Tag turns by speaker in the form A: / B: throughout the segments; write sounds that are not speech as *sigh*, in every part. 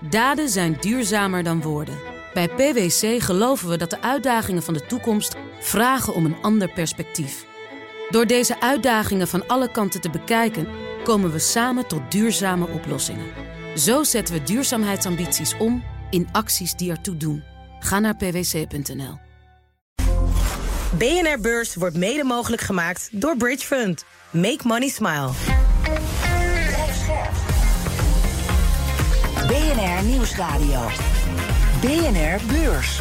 A: Daden zijn duurzamer dan woorden. Bij PwC geloven we dat de uitdagingen van de toekomst vragen om een ander perspectief. Door deze uitdagingen van alle kanten te bekijken, komen we samen tot duurzame oplossingen. Zo zetten we duurzaamheidsambities om in acties die ertoe doen. Ga naar pwc.nl.
B: BNR Beurs wordt mede mogelijk gemaakt door Bridge Fund. Make money smile.
C: BNR Nieuwsradio. BNR Beurs.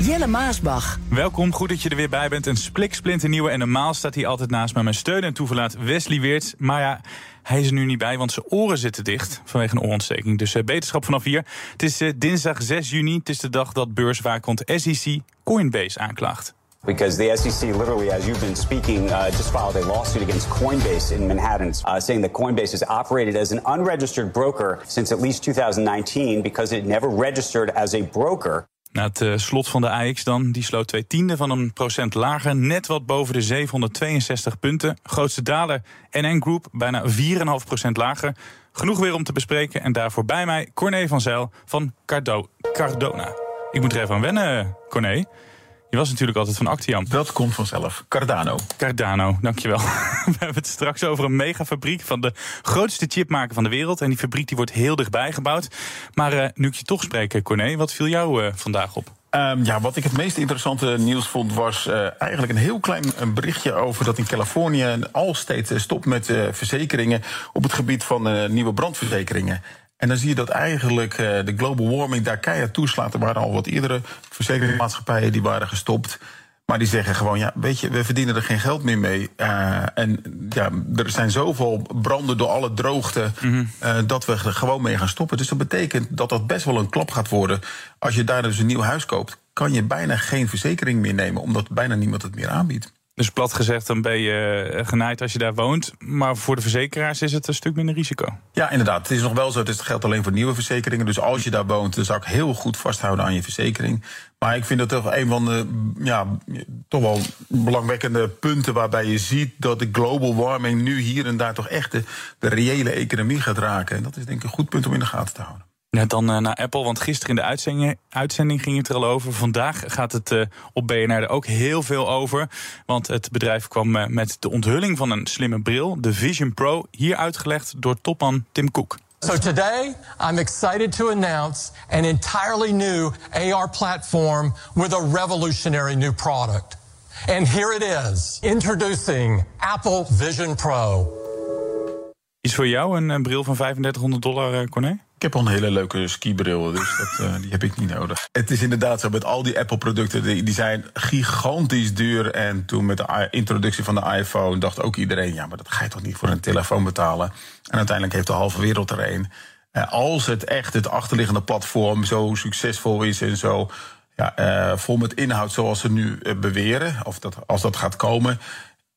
C: Jelle Maasbach.
D: Welkom, goed dat je er weer bij bent. Een splik nieuwe en normaal staat hij altijd naast me. Mijn steun en toeverlaat Wesley Weerts. Maar ja, hij is er nu niet bij, want zijn oren zitten dicht vanwege een oorontsteking. Dus uh, beterschap vanaf hier. Het is uh, dinsdag 6 juni. Het is de dag dat beurswaakhond SEC Coinbase aanklaagt.
E: Because the SEC, literally, as you've been speaking, uh, just filed a lawsuit against Coinbase in Manhattan, uh, saying that Coinbase has operated as an unregistered broker since at least 2019 because it never registered as a broker.
D: Na het uh, slot van de AX dan, die sloot twee tiende van een procent lager. Net wat boven de 762 punten. Grootste daler NN Group, bijna 4,5 procent lager. Genoeg weer om te bespreken. En daarvoor bij mij Corné van Zijl van Cardo Cardona. Ik moet er even aan wennen, Corné. Je was natuurlijk altijd van Actiam.
F: Dat komt vanzelf. Cardano.
D: Cardano, dankjewel. *laughs* We hebben het straks over een megafabriek van de grootste chipmaker van de wereld. En die fabriek die wordt heel dichtbij gebouwd. Maar uh, nu ik je toch spreek, Corné, wat viel jou uh, vandaag op?
F: Um, ja, wat ik het meest interessante nieuws vond, was uh, eigenlijk een heel klein een berichtje over dat in Californië Allstate stopt met verzekeringen op het gebied van nieuwe brandverzekeringen. En dan zie je dat eigenlijk uh, de global warming daar keihard toeslaat. Er waren al wat eerdere verzekeringsmaatschappijen die waren gestopt. Maar die zeggen gewoon, ja, weet je, we verdienen er geen geld meer mee. Uh, en ja, er zijn zoveel branden door alle droogte... Mm -hmm. uh, dat we er gewoon mee gaan stoppen. Dus dat betekent dat dat best wel een klap gaat worden. Als je daar dus een nieuw huis koopt... kan je bijna geen verzekering meer nemen... omdat bijna niemand het meer aanbiedt.
D: Dus plat gezegd, dan ben je eh, genaaid als je daar woont. Maar voor de verzekeraars is het een stuk minder risico.
F: Ja, inderdaad. Het is nog wel zo. Het geldt alleen voor nieuwe verzekeringen. Dus als je daar woont, dan zou ik heel goed vasthouden aan je verzekering. Maar ik vind dat toch een van de ja, toch wel belangwekkende punten waarbij je ziet dat de global warming nu hier en daar toch echt de reële economie gaat raken. En dat is denk ik een goed punt om in de gaten te houden.
D: Ja, dan uh, naar Apple, want gisteren in de uitzending, uitzending, ging het er al over. Vandaag gaat het uh, op BNR er ook heel veel over. Want het bedrijf kwam uh, met de onthulling van een slimme bril, de Vision Pro, hier uitgelegd door topman Tim Cook.
G: So today, I'm excited to announce an entirely new AR platform with a revolutionary new product. And here it is, introducing Apple Vision Pro.
D: Is voor jou een, een bril van 3500 dollar, Corné?
F: Ik heb al een hele leuke skibril, dus dat, uh, *laughs* die heb ik niet nodig. Het is inderdaad zo, met al die Apple-producten, die, die, zijn gigantisch duur. En toen met de introductie van de iPhone dacht ook iedereen... ja, maar dat ga je toch niet voor een telefoon betalen? En uiteindelijk heeft de halve wereld er een. Uh, als het echt het achterliggende platform zo succesvol is en zo... Ja, uh, vol met inhoud zoals ze nu beweren, of dat, als dat gaat komen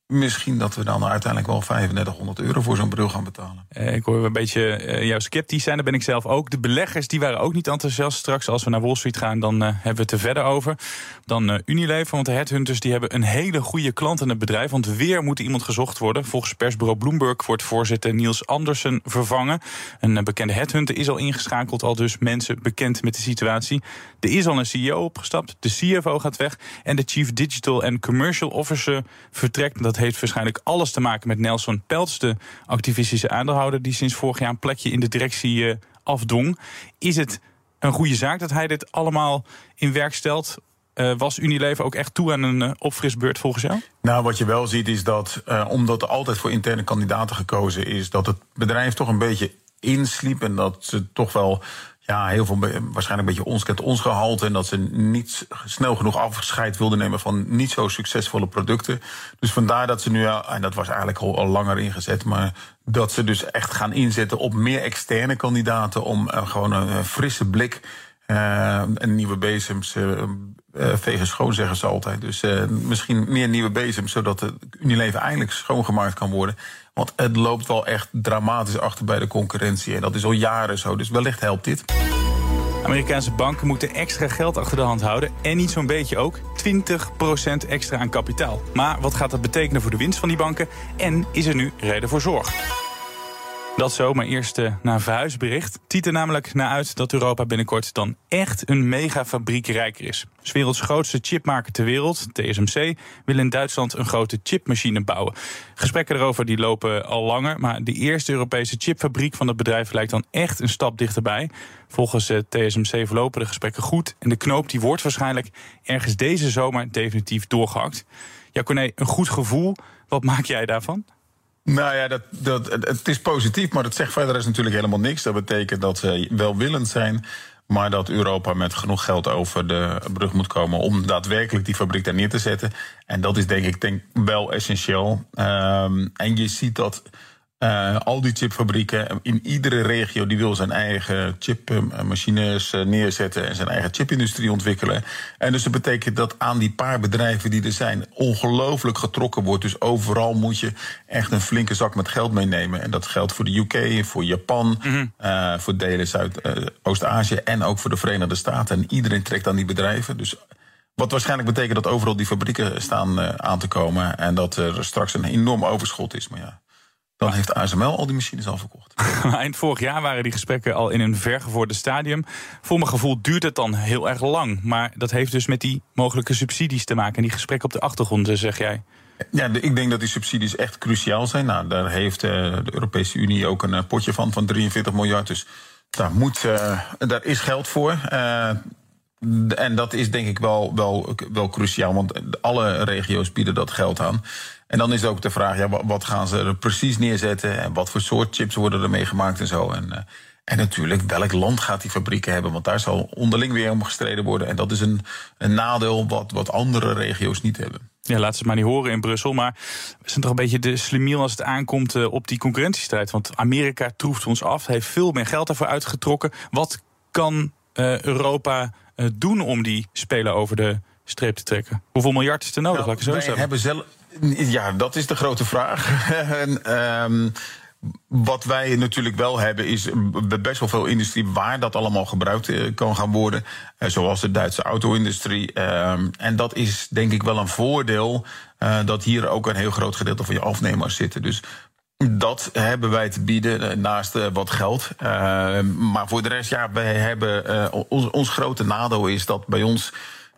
F: misschien dat we dan uiteindelijk wel 3500 euro voor zo'n bril gaan betalen.
D: Eh, ik hoor een beetje uh, jou sceptisch zijn, daar ben ik zelf ook. De beleggers die waren ook niet enthousiast. Straks als we naar Wall Street gaan, dan uh, hebben we het er verder over. Dan Unilever, want de headhunters die hebben een hele goede klant in het bedrijf. Want weer moet iemand gezocht worden. Volgens persbureau Bloomberg wordt voorzitter Niels Andersen vervangen. Een bekende headhunter is al ingeschakeld, al dus mensen bekend met de situatie. Er is al een CEO opgestapt, de CFO gaat weg... en de Chief Digital and Commercial Officer vertrekt. Heeft waarschijnlijk alles te maken met Nelson Peltz... de activistische aandeelhouder die sinds vorig jaar een plekje in de directie uh, afdwong. Is het een goede zaak dat hij dit allemaal in werk stelt... Uh, was Unilever ook echt toe aan een uh, opfrisbeurt volgens jou?
F: Nou, wat je wel ziet is dat, omdat er altijd voor interne kandidaten gekozen is, dat het bedrijf toch een beetje insliep en dat ze toch wel ja, heel veel waarschijnlijk een beetje ons kent ons gehalte. En dat ze niet snel genoeg afscheid wilden nemen van niet zo succesvolle producten. Dus vandaar dat ze nu, en dat was eigenlijk al, langer ingezet, maar dat ze dus echt gaan inzetten op meer externe kandidaten om uh, gewoon een, frisse blik. Uh, en nieuwe bezems uh, vegen schoon, zeggen ze altijd. Dus misschien meer nieuwe bezems, zodat het Unilever eindelijk schoongemaakt kan worden. Want het loopt wel echt dramatisch achter bij de concurrentie. En dat is al jaren zo, dus wellicht helpt dit.
D: Amerikaanse banken moeten extra geld achter de hand houden. En niet zo'n beetje ook. 20% extra aan kapitaal. Maar wat gaat dat betekenen voor de winst van die banken? En is er nu reden voor zorg? Dat zo, maar eerst uh, naar verhuisbericht. Het ziet er namelijk naar uit dat Europa binnenkort dan echt een megafabriek rijker is. De werelds grootste chipmaker ter wereld, TSMC, wil in Duitsland een grote chipmachine bouwen. Gesprekken erover die lopen al langer, maar de eerste Europese chipfabriek van het bedrijf lijkt dan echt een stap dichterbij. Volgens uh, TSMC verlopen de gesprekken goed en de knoop die wordt waarschijnlijk ergens deze zomer definitief doorgehakt. Ja, Corné, een goed gevoel. Wat maak jij daarvan?
F: Nou ja, dat, dat, het is positief, maar dat zegt verder is natuurlijk helemaal niks. Dat betekent dat ze welwillend zijn, maar dat Europa met genoeg geld over de brug moet komen om daadwerkelijk die fabriek daar neer te zetten. En dat is denk ik denk, wel essentieel. Um, en je ziet dat uh, al die chipfabrieken in iedere regio die wil zijn eigen chipmachines uh, neerzetten en zijn eigen chipindustrie ontwikkelen. En dus dat betekent dat aan die paar bedrijven die er zijn ongelooflijk getrokken wordt. Dus overal moet je echt een flinke zak met geld meenemen. En dat geldt voor de UK, voor Japan, mm -hmm. uh, voor delen Zuidoost-Azië en ook voor de Verenigde Staten. En iedereen trekt aan die bedrijven. Dus wat waarschijnlijk betekent dat overal die fabrieken staan aan te komen en dat er straks een enorm overschot is. Maar ja. Dan heeft ASML al die machines al verkocht. *laughs*
D: Eind vorig jaar waren die gesprekken al in een vergevorderd stadium. Voor mijn gevoel duurt het dan heel erg lang. Maar dat heeft dus met die mogelijke subsidies te maken. En die gesprekken op de achtergrond, eh, zeg jij.
F: Ja, ik denk dat die subsidies echt cruciaal zijn. Nou, daar heeft uh, de Europese Unie ook een uh, potje van, van 43 miljard. Dus daar, moet, uh, daar is geld voor. En dat is denk ik wel, wel, wel cruciaal, want alle regio's bieden dat geld aan. En dan is ook de vraag, ja, wat gaan ze er precies neerzetten... en wat voor soort chips worden er mee gemaakt en zo. En, uh, en natuurlijk, welk land gaat die fabrieken hebben? Want daar zal onderling weer om gestreden worden. En dat is een, een nadeel wat, wat andere regio's niet hebben.
D: Ja, laat ze maar niet horen in Brussel. Maar we zijn toch een beetje de slimiel als het aankomt uh, op die concurrentiestrijd. Want Amerika troeft ons af, heeft veel meer geld ervoor uitgetrokken. Wat kan uh, Europa doen om die spelen over de streep te trekken? Hoeveel miljard is er nodig?
F: Nou, wij hebben zelf ja, dat is de grote vraag. *laughs* en, um, wat wij natuurlijk wel hebben, is best wel veel industrie waar dat allemaal gebruikt eh, kan gaan worden. Uh, zoals de Duitse auto-industrie. Uh, en dat is denk ik wel een voordeel. Dat hier ook een heel groot gedeelte van je afnemers zitten. Dus dat hebben wij te bieden naast wat geld. maar voor de rest, ja, wij hebben. ons, ons grote nadeel is dat bij ons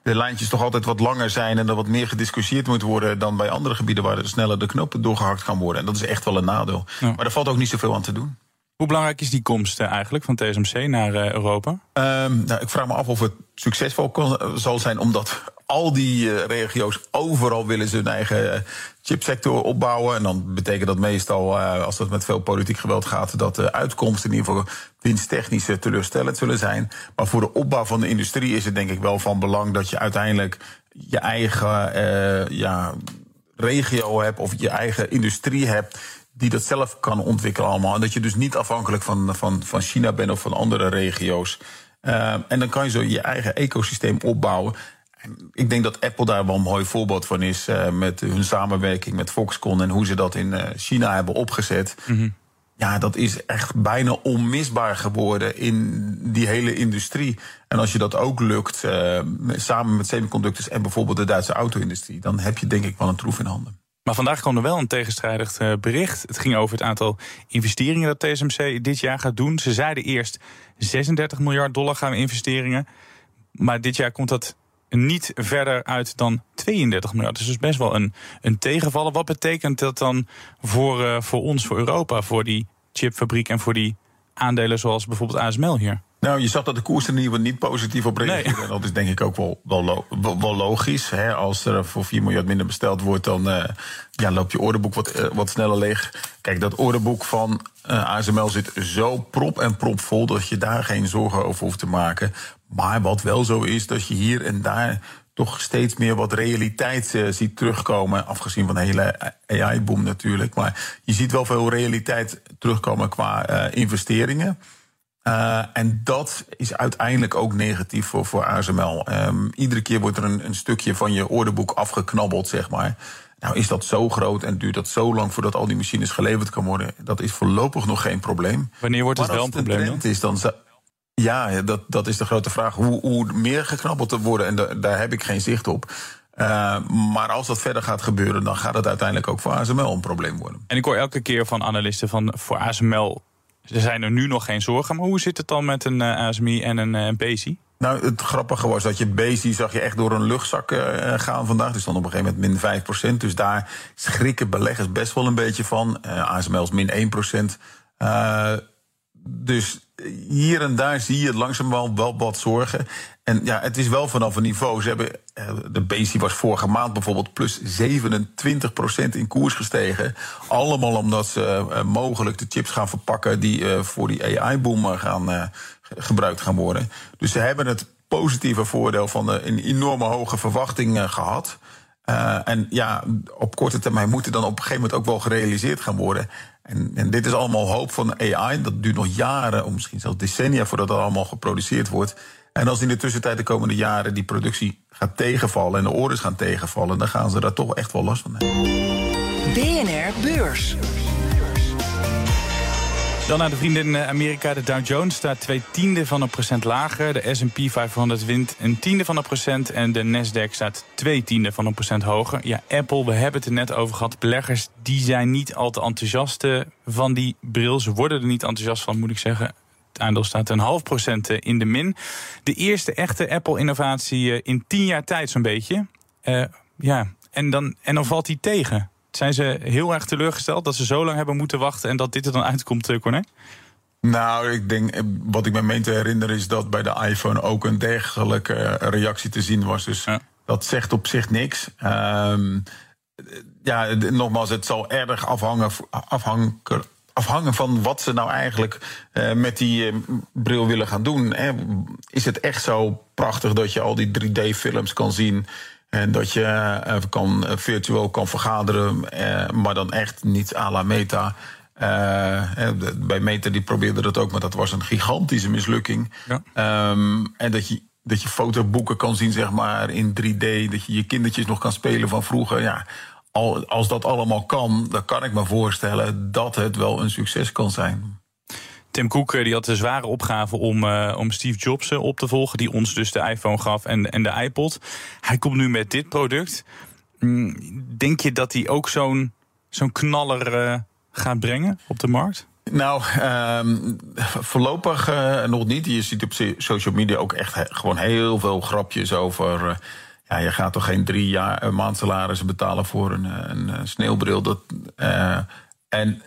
F: de lijntjes toch altijd wat langer zijn en er wat meer gediscussieerd moet worden dan bij andere gebieden waar er sneller de knopen doorgehakt kan worden. En dat is echt wel een nadeel. Ja. Maar er valt ook niet zoveel aan te doen.
D: Hoe belangrijk is die komst eh, eigenlijk van TSMC naar Europa?
F: Um, nou, ik vraag me af of het succesvol kon, zal zijn, omdat al die uh, regio's overal willen ze hun eigen chipsector opbouwen. En dan betekent dat meestal, als het met veel politiek geweld gaat, dat de uitkomsten in ieder geval winsttechnisch teleurstellend zullen zijn. Maar voor de opbouw van de industrie is het denk ik wel van belang dat je uiteindelijk je eigen ja, regio hebt of je eigen industrie hebt die dat zelf kan ontwikkelen allemaal. En dat je dus niet afhankelijk van, van, van China bent of van andere regio's. En dan kan je zo je eigen ecosysteem opbouwen. Ik denk dat Apple daar wel een mooi voorbeeld van is. Uh, met hun samenwerking met Foxconn en hoe ze dat in uh, China hebben opgezet. Mm -hmm. Ja, dat is echt bijna onmisbaar geworden in die hele industrie. En als je dat ook lukt, samen met semiconductors en bijvoorbeeld de Duitse auto-industrie, dan heb je denk ik wel een troef in handen.
D: Maar vandaag kwam er wel een tegenstrijdig bericht. Het ging over het aantal investeringen dat TSMC dit jaar gaat doen. Ze zeiden eerst 36 miljard dollar gaan we investeringen. Maar dit jaar komt dat niet verder uit dan 32 miljard. Dus dat is best wel een, een tegenvallen. Wat betekent dat dan voor, uh, voor ons, voor Europa, voor die chipfabriek en voor die aandelen zoals bijvoorbeeld ASML hier?
F: Nou, je zag dat de koers er in ieder geval niet positief op reageerde. Nee. Dat is denk ik ook wel, wel, wel, logisch. Hè? Als er voor 4 miljard minder besteld wordt, dan uh, ja, loopt je orderboek wat, uh, wat sneller leeg. Kijk, dat orderboek van uh, eh, ASML zit zo prop en prop vol dat je daar geen zorgen over hoeft te maken. Maar wat wel zo is, dat je hier en daar toch steeds meer wat realiteit uh, ziet terugkomen. Afgezien van de hele AI-boom natuurlijk. Maar je ziet wel veel realiteit terugkomen qua uh, investeringen. Uh, en dat is uiteindelijk ook negatief voor, voor ASML. Um, iedere keer wordt er een, een, stukje van je orderboek afgeknabbeld, zeg maar. Nou is dat zo groot en duurt dat zo lang voordat al die machines geleverd kan worden. Dat is voorlopig nog geen probleem.
D: Wanneer wordt het wel een probleem?
F: Trend is, dan ja, dat, dat is de grote vraag. Hoe, hoe meer geknabbeld te worden, en da, daar heb ik geen zicht op. maar als dat verder gaat gebeuren, dan gaat het uiteindelijk ook voor ASML een probleem worden.
D: En ik hoor elke keer van analisten van voor ASML er zijn er nu nog geen zorgen. Maar hoe zit het dan met een ASMI en een, BASI?
F: Nou, het grappige was dat je Bezi zag je echt door een luchtzak uh, gaan vandaag. Dus dan op een gegeven moment min 5%. Dus daar schrikken beleggers best wel een beetje van. Uh, ASML is min 1%. Uh, dus hier en daar zie je langzaam wel, wat zorgen. En ja, het is wel vanaf een niveau. Ze hebben, de Bezi was vorige maand bijvoorbeeld plus 27% in koers gestegen. Allemaal omdat ze mogelijk de chips gaan verpakken die voor die AI-boom gaan gebruikt gaan worden. Dus ze hebben het positieve voordeel van een enorme hoge verwachting gehad. Uh, en ja, op korte termijn moet het dan op een gegeven moment ook wel gerealiseerd gaan worden. En, en, dit is allemaal hoop van AI. Dat duurt nog jaren, of misschien zelfs decennia, voordat dat allemaal geproduceerd wordt. En als in de tussentijd de komende jaren die productie gaat tegenvallen en de orders gaan tegenvallen, dan gaan ze daar toch echt wel last van hebben.
C: BNR Beurs.
D: Dan naar de vrienden in Amerika. De Dow Jones staat twee tiende van een procent lager. De S&P 500 wint een tiende van een procent. En de Nasdaq staat twee tiende van een procent hoger. Ja, Apple, we hebben het er net over gehad. Beleggers die zijn niet al te enthousiast eh, van die bril. Ze worden er niet enthousiast van, moet ik zeggen. Het aandeel staat een half procent eh, in de min. De eerste echte Apple-innovatie eh, in tien jaar tijd zo'n beetje. Ja, en dan, en dan valt hij tegen. Zijn ze heel erg teleurgesteld dat ze zo lang hebben moeten wachten en dat dit er dan uitkomt, eh, Corné?
F: Nou, ik denk, eh, wat ik me meen te herinneren is dat bij de iPhone ook een dergelijke eh, reactie te zien was. Dus dat zegt op zich niks. Um, ja, nogmaals, het zal erg afhangen, afhangen, afhangen van wat ze nou eigenlijk uh, met die uh, bril willen gaan doen. Hè. Is het echt zo prachtig dat je al die 3D-films kan zien? En dat je uh, kan, uh, virtueel kan vergaderen, uh, maar dan echt niet à la Meta. bij Meta die probeerde dat ook, maar dat was een gigantische mislukking. Ja. Um, en dat je, dat je fotoboeken kan zien, zeg maar, in 3D. Dat je je kindertjes nog kan spelen van vroeger. Ja, al, als dat allemaal kan, dan kan ik me voorstellen dat het wel een succes kan zijn.
D: Tim Cook die had de zware opgave om, uh, om Steve Jobs uh, op te volgen, die ons dus de iPhone gaf en, en de iPod. Hij komt nu met dit product. Mm, denk je dat hij ook zo'n zo'n knaller gaat brengen op de markt?
F: Nou, um, voorlopig nog niet. Je ziet op social media ook echt gewoon heel veel grapjes over. ja, je gaat toch geen drie jaar maandsalarissen betalen voor een, een sneeuwbril. Dat, en,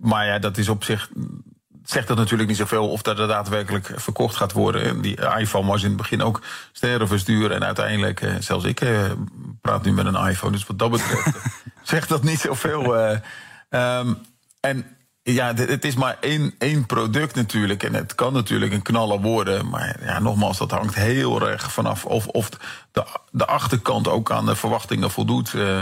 F: maar ja, dat is op zich zegt dat natuurlijk niet zoveel of dat er daadwerkelijk verkocht gaat worden. Die iPhone was in het begin ook sterrenverstuur. En uiteindelijk, eh, zelfs ik eh, praat nu met een iPhone. Dus wat dat betreft *laughs* zegt dat niet zoveel. Um, en ja, het is maar één, één product natuurlijk. En het kan natuurlijk een knaller worden. Maar ja, nogmaals, dat hangt heel erg vanaf of, of de, de achterkant ook aan de verwachtingen voldoet. Uh,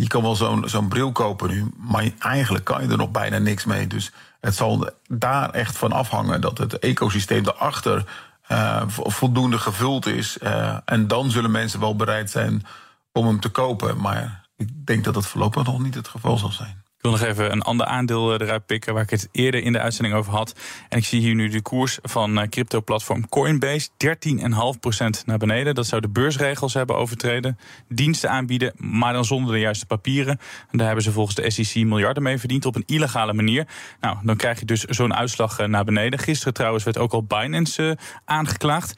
F: je kan wel zo'n zo'n bril kopen nu, maar eigenlijk kan je er nog bijna niks mee. Dus het zal daar echt van afhangen dat het ecosysteem daarachter uh, voldoende gevuld is. Uh, en dan zullen mensen wel bereid zijn om hem te kopen. Maar ik denk dat dat voorlopig nog niet het geval zal zijn.
D: Ik wil nog even een ander aandeel eh, eruit pikken waar ik het eerder in de uitzending over had. En ik zie hier nu de koers van eh, crypto-platform Coinbase 13,5% naar beneden. Dat zou de beursregels hebben overtreden. Diensten aanbieden, maar dan zonder de juiste papieren. En daar hebben ze volgens de SEC miljarden mee verdiend op een illegale manier. Nou, dan krijg je dus zo'n uitslag eh, naar beneden. Gisteren trouwens werd ook al Binance aangeklaagd.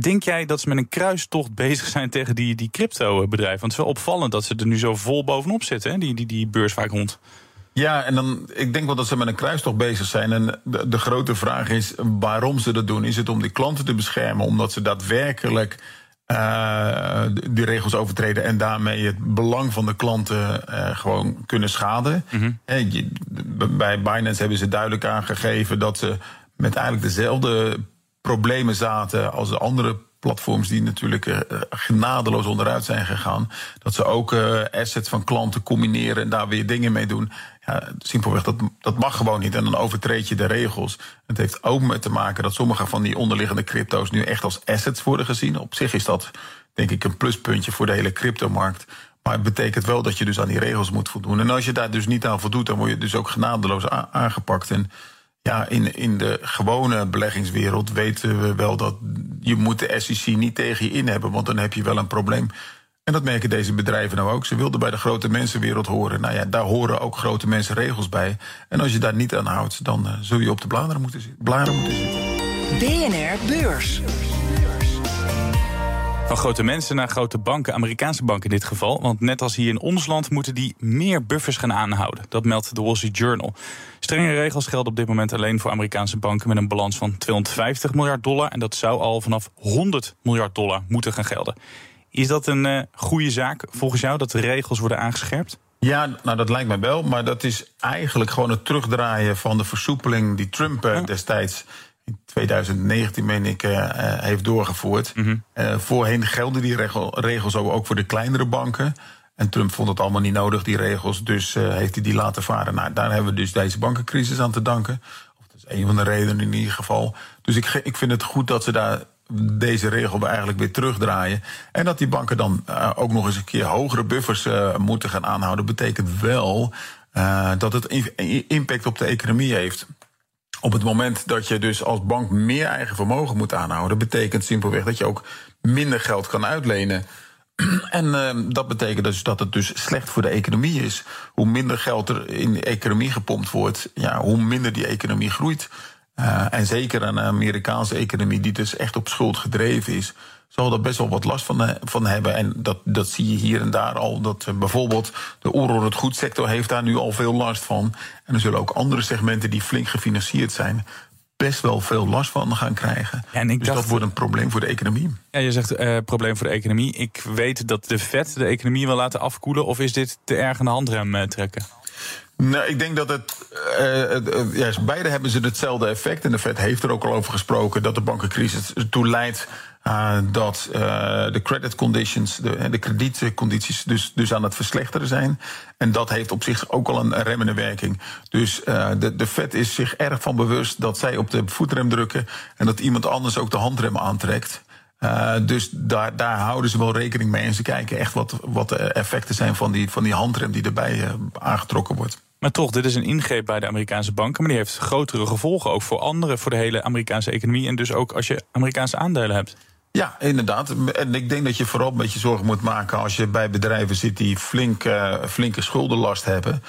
D: Denk jij dat ze met een kruistocht bezig zijn tegen die, die crypto-bedrijven? Want het is wel opvallend dat ze er nu zo vol bovenop zitten, hè? Die, die, die rond.
F: Ja, en dan, ik denk wel dat ze met een kruistocht bezig zijn. En de, de grote vraag is waarom ze dat doen. Is het om die klanten te beschermen? Omdat ze daadwerkelijk uh, die regels overtreden en daarmee het belang van de klanten uh, gewoon kunnen schaden. Mm -hmm. bij Binance hebben ze duidelijk aangegeven dat ze met eigenlijk dezelfde problemen zaten als de andere platforms die natuurlijk uh, genadeloos onderuit zijn gegaan. Dat ze ook uh, assets van klanten combineren en daar weer dingen mee doen. Ja, simpelweg, dat, dat mag gewoon niet. En dan overtreed je de regels. Het heeft ook met te maken dat sommige van die onderliggende crypto's nu echt als assets worden gezien. Op zich is dat denk ik een pluspuntje voor de hele cryptomarkt. Maar het betekent wel dat je dus aan die regels moet voldoen. En als je daar dus niet aan voldoet, dan word je dus ook genadeloos aangepakt. En ja, in, in de gewone beleggingswereld weten we wel dat je moet de SEC niet tegen je in hebben, want dan heb je wel een probleem. En dat merken deze bedrijven nou ook. Ze wilden bij de grote mensenwereld horen. Nou ja, daar horen ook grote mensenregels bij. En als je daar niet aan houdt, dan uh, zul je op de bladeren moeten, zitten, bladeren moeten zitten.
C: BNR Beurs.
D: Van grote mensen naar grote banken, Amerikaanse banken in dit geval. Want net als hier in ons land moeten die meer buffers gaan aanhouden. Dat meldt de Wall Street Journal. Strenge regels gelden op dit moment alleen voor Amerikaanse banken met een balans van 250 miljard dollar. En dat zou al vanaf 100 miljard dollar moeten gaan gelden. Is dat een uh, goede zaak volgens jou dat de regels worden aangescherpt?
F: Ja, nou dat lijkt mij wel. Maar dat is eigenlijk gewoon het terugdraaien van de versoepeling die Trump uh, destijds in 2019, meen ik, uh, heeft doorgevoerd. Mm -hmm. voorheen gelden die regel, regels ook voor de kleinere banken. En Trump vond het allemaal niet nodig, die regels. Dus heeft hij die laten varen. Nou, daar hebben we dus deze bankencrisis aan te danken. Of dat is een van de redenen in ieder geval. Dus ik, ik vind het goed dat ze daar deze regel eigenlijk weer terugdraaien. En dat die banken dan uh, ook nog eens een keer hogere buffers uh, moeten gaan aanhouden, betekent wel uh, dat het impact op de economie heeft. Op het moment dat je dus als bank meer eigen vermogen moet aanhouden, betekent simpelweg dat je ook minder geld kan uitlenen. *clears throat* En dat betekent dus dat het dus slecht voor de economie is. Hoe minder geld er in de economie gepompt wordt, ja, hoe minder die economie groeit. Uh, en zeker een Amerikaanse economie die dus echt op schuld gedreven is, zal er best wel wat last van, van hebben. En dat, dat zie je hier en daar al. Dat uh, bijvoorbeeld de onroerend goedsector heeft daar nu al veel last van. En er zullen ook andere segmenten die flink gefinancierd zijn, best wel veel last van gaan krijgen. En ik dus dacht, dat wordt een probleem voor de economie.
D: Ja, je zegt uh, probleem voor de economie. Ik weet dat de Fed de economie wil laten afkoelen. Of is dit te erg een handrem trekken?
F: Nou, ik denk dat het. Uh, ja, beide hebben ze hetzelfde effect. En de Fed heeft er ook al over gesproken dat de bankencrisis ertoe leidt. Uh, dat uh, de credit conditions, de, de kredietcondities, dus, dus aan het verslechteren zijn. En dat heeft op zich ook al een remmende werking. Dus de, de Fed is zich erg van bewust dat zij op de voetrem drukken. En dat iemand anders ook de handrem aantrekt. Uh, dus daar, daar houden ze wel rekening mee. En ze kijken echt wat, wat de effecten zijn van die, van die handrem die erbij uh, aangetrokken wordt.
D: Maar toch, dit is een ingreep bij de Amerikaanse banken. Maar die heeft grotere gevolgen ook voor anderen, voor de hele Amerikaanse economie. En dus ook als je Amerikaanse aandelen hebt.
F: Ja, inderdaad. En ik denk dat je vooral een beetje zorgen moet maken als je bij bedrijven zit die flink, uh, flinke schuldenlast hebben.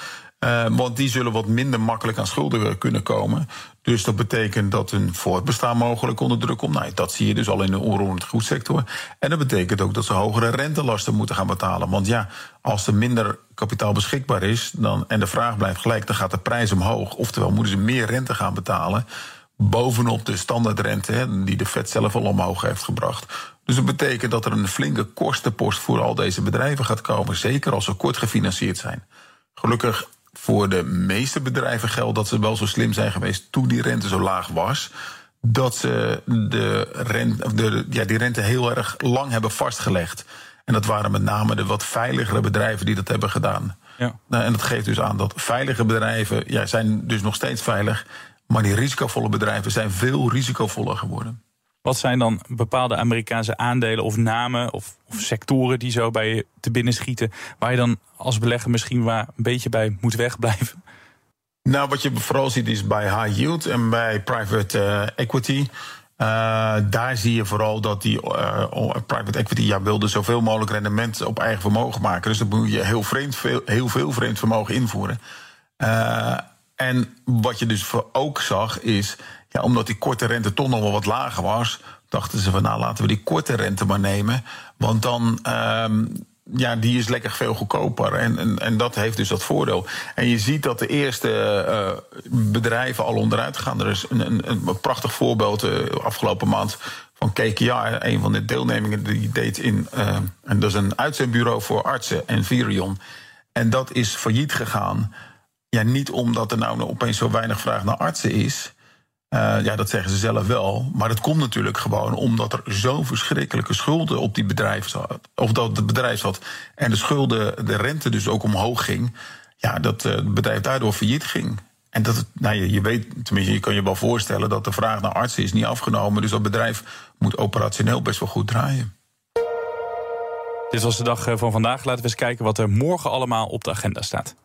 F: Uh, want die zullen wat minder makkelijk aan schulden kunnen komen. Dus dat betekent dat hun voortbestaan mogelijk onder druk komt. Nou, dat zie je dus al in de onroerend goedsector. En dat betekent ook dat ze hogere rentelasten moeten gaan betalen. Want ja, als er minder kapitaal beschikbaar is dan, en de vraag blijft gelijk, dan gaat de prijs omhoog. Oftewel moeten ze meer rente gaan betalen. Bovenop de standaardrente die de Fed zelf al omhoog heeft gebracht. Dus dat betekent dat er een flinke kostenpost voor al deze bedrijven gaat komen. Zeker als ze kort gefinancierd zijn. Gelukkig voor de meeste bedrijven geldt dat ze wel zo slim zijn geweest toen die rente zo laag was. Dat ze de rente, de, ja, die rente heel erg lang hebben vastgelegd. En dat waren met name de wat veiligere bedrijven die dat hebben gedaan. Ja. Nou, en dat geeft dus aan dat veilige bedrijven ja, zijn dus nog steeds veilig. Maar die risicovolle bedrijven zijn veel risicovoller geworden.
D: Wat zijn dan bepaalde Amerikaanse aandelen of namen of, of, sectoren die zo bij je te binnen schieten, waar je dan als belegger misschien waar een beetje bij moet wegblijven?
F: Nou, wat je vooral ziet is bij high yield en bij private uh, equity. Uh, daar zie je vooral dat die uh, private equity ja, wilde zoveel mogelijk rendement op eigen vermogen maken. Dus dan moet je heel, vreemd, veel, heel veel vreemd vermogen invoeren. en wat je dus ook zag is ja, omdat die korte rente toch nog wel wat lager was, dachten ze van nou laten we die korte rente maar nemen. Want dan. Um, ja, die is lekker veel goedkoper. En, en, en, dat heeft dus dat voordeel. En je ziet dat de eerste uh, bedrijven al onderuit gaan. Er is een, een, een prachtig voorbeeld uh, afgelopen maand van KKR. Een van de deelnemingen die deed in. Uh, en dat is een uitzendbureau voor artsen, Envirion. En dat is failliet gegaan. Ja, niet omdat er nou opeens zo weinig vraag naar artsen is. Uh, ja, dat zeggen ze zelf wel. Maar dat komt natuurlijk gewoon omdat er zo'n verschrikkelijke schulden op die bedrijf zat. Of dat het bedrijf zat. En de schulden, de rente dus ook omhoog ging. Ja, dat uh, het bedrijf daardoor failliet ging. En dat, nou, je, je weet, tenminste, je kan je wel voorstellen dat de vraag naar artsen is niet afgenomen. Dus dat bedrijf moet operationeel best wel goed draaien.
D: Dit was de dag eh, van vandaag. Laten we eens kijken wat er morgen allemaal op de agenda staat.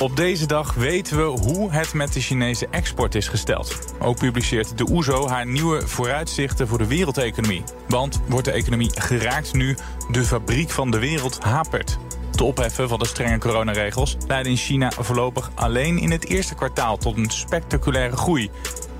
D: Op deze dag weten we hoe het met de Chinese export is gesteld. Ook publiceert de OESO haar nieuwe vooruitzichten voor de wereldeconomie. Want wordt de economie geraakt nu de fabriek van de wereld hapert. Het opheffen van de strenge coronaregels leidde in China voorlopig alleen in het eerste kwartaal tot een spectaculaire groei.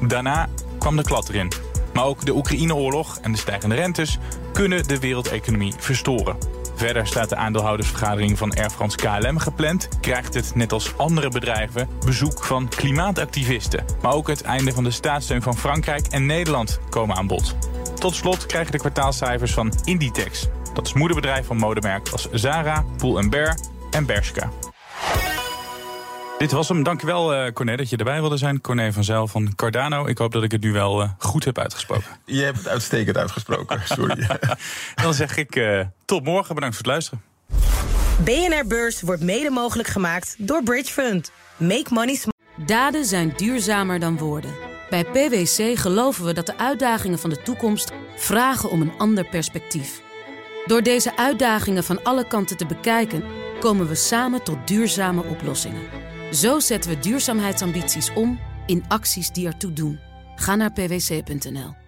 D: Daarna kwam de klad erin. Maar ook de Oekraïne-oorlog en de stijgende rentes kunnen de wereldeconomie verstoren. Verder staat de aandeelhoudersvergadering van Air France KLM gepland. Krijgt het, net als andere bedrijven, bezoek van klimaatactivisten. Maar ook het einde van de staatssteun van Frankrijk en Nederland komen aan bod. Tot slot krijgen de kwartaalcijfers van Inditex. Dat is moederbedrijf van modemerken als Zara, Pull Bear en Bershka. Dit was hem. Dankjewel, uh, Corné, dat je erbij wilde zijn. Corné van Zijl van Cardano. Ik hoop dat ik het nu wel uh, goed heb uitgesproken.
F: Je hebt het uitstekend uitgesproken, *laughs* sorry. *laughs*
D: Dan zeg ik uh, tot morgen. Bedankt voor het luisteren.
B: BNR Beurs wordt mede mogelijk gemaakt door Bridge Fund. Make money
A: Daden zijn duurzamer dan woorden. Bij PwC geloven we dat de uitdagingen van de toekomst vragen om een ander perspectief. Door deze uitdagingen van alle kanten te bekijken, komen we samen tot duurzame oplossingen. Zo zetten we duurzaamheidsambities om in acties die ertoe doen. Ga naar pwc.nl.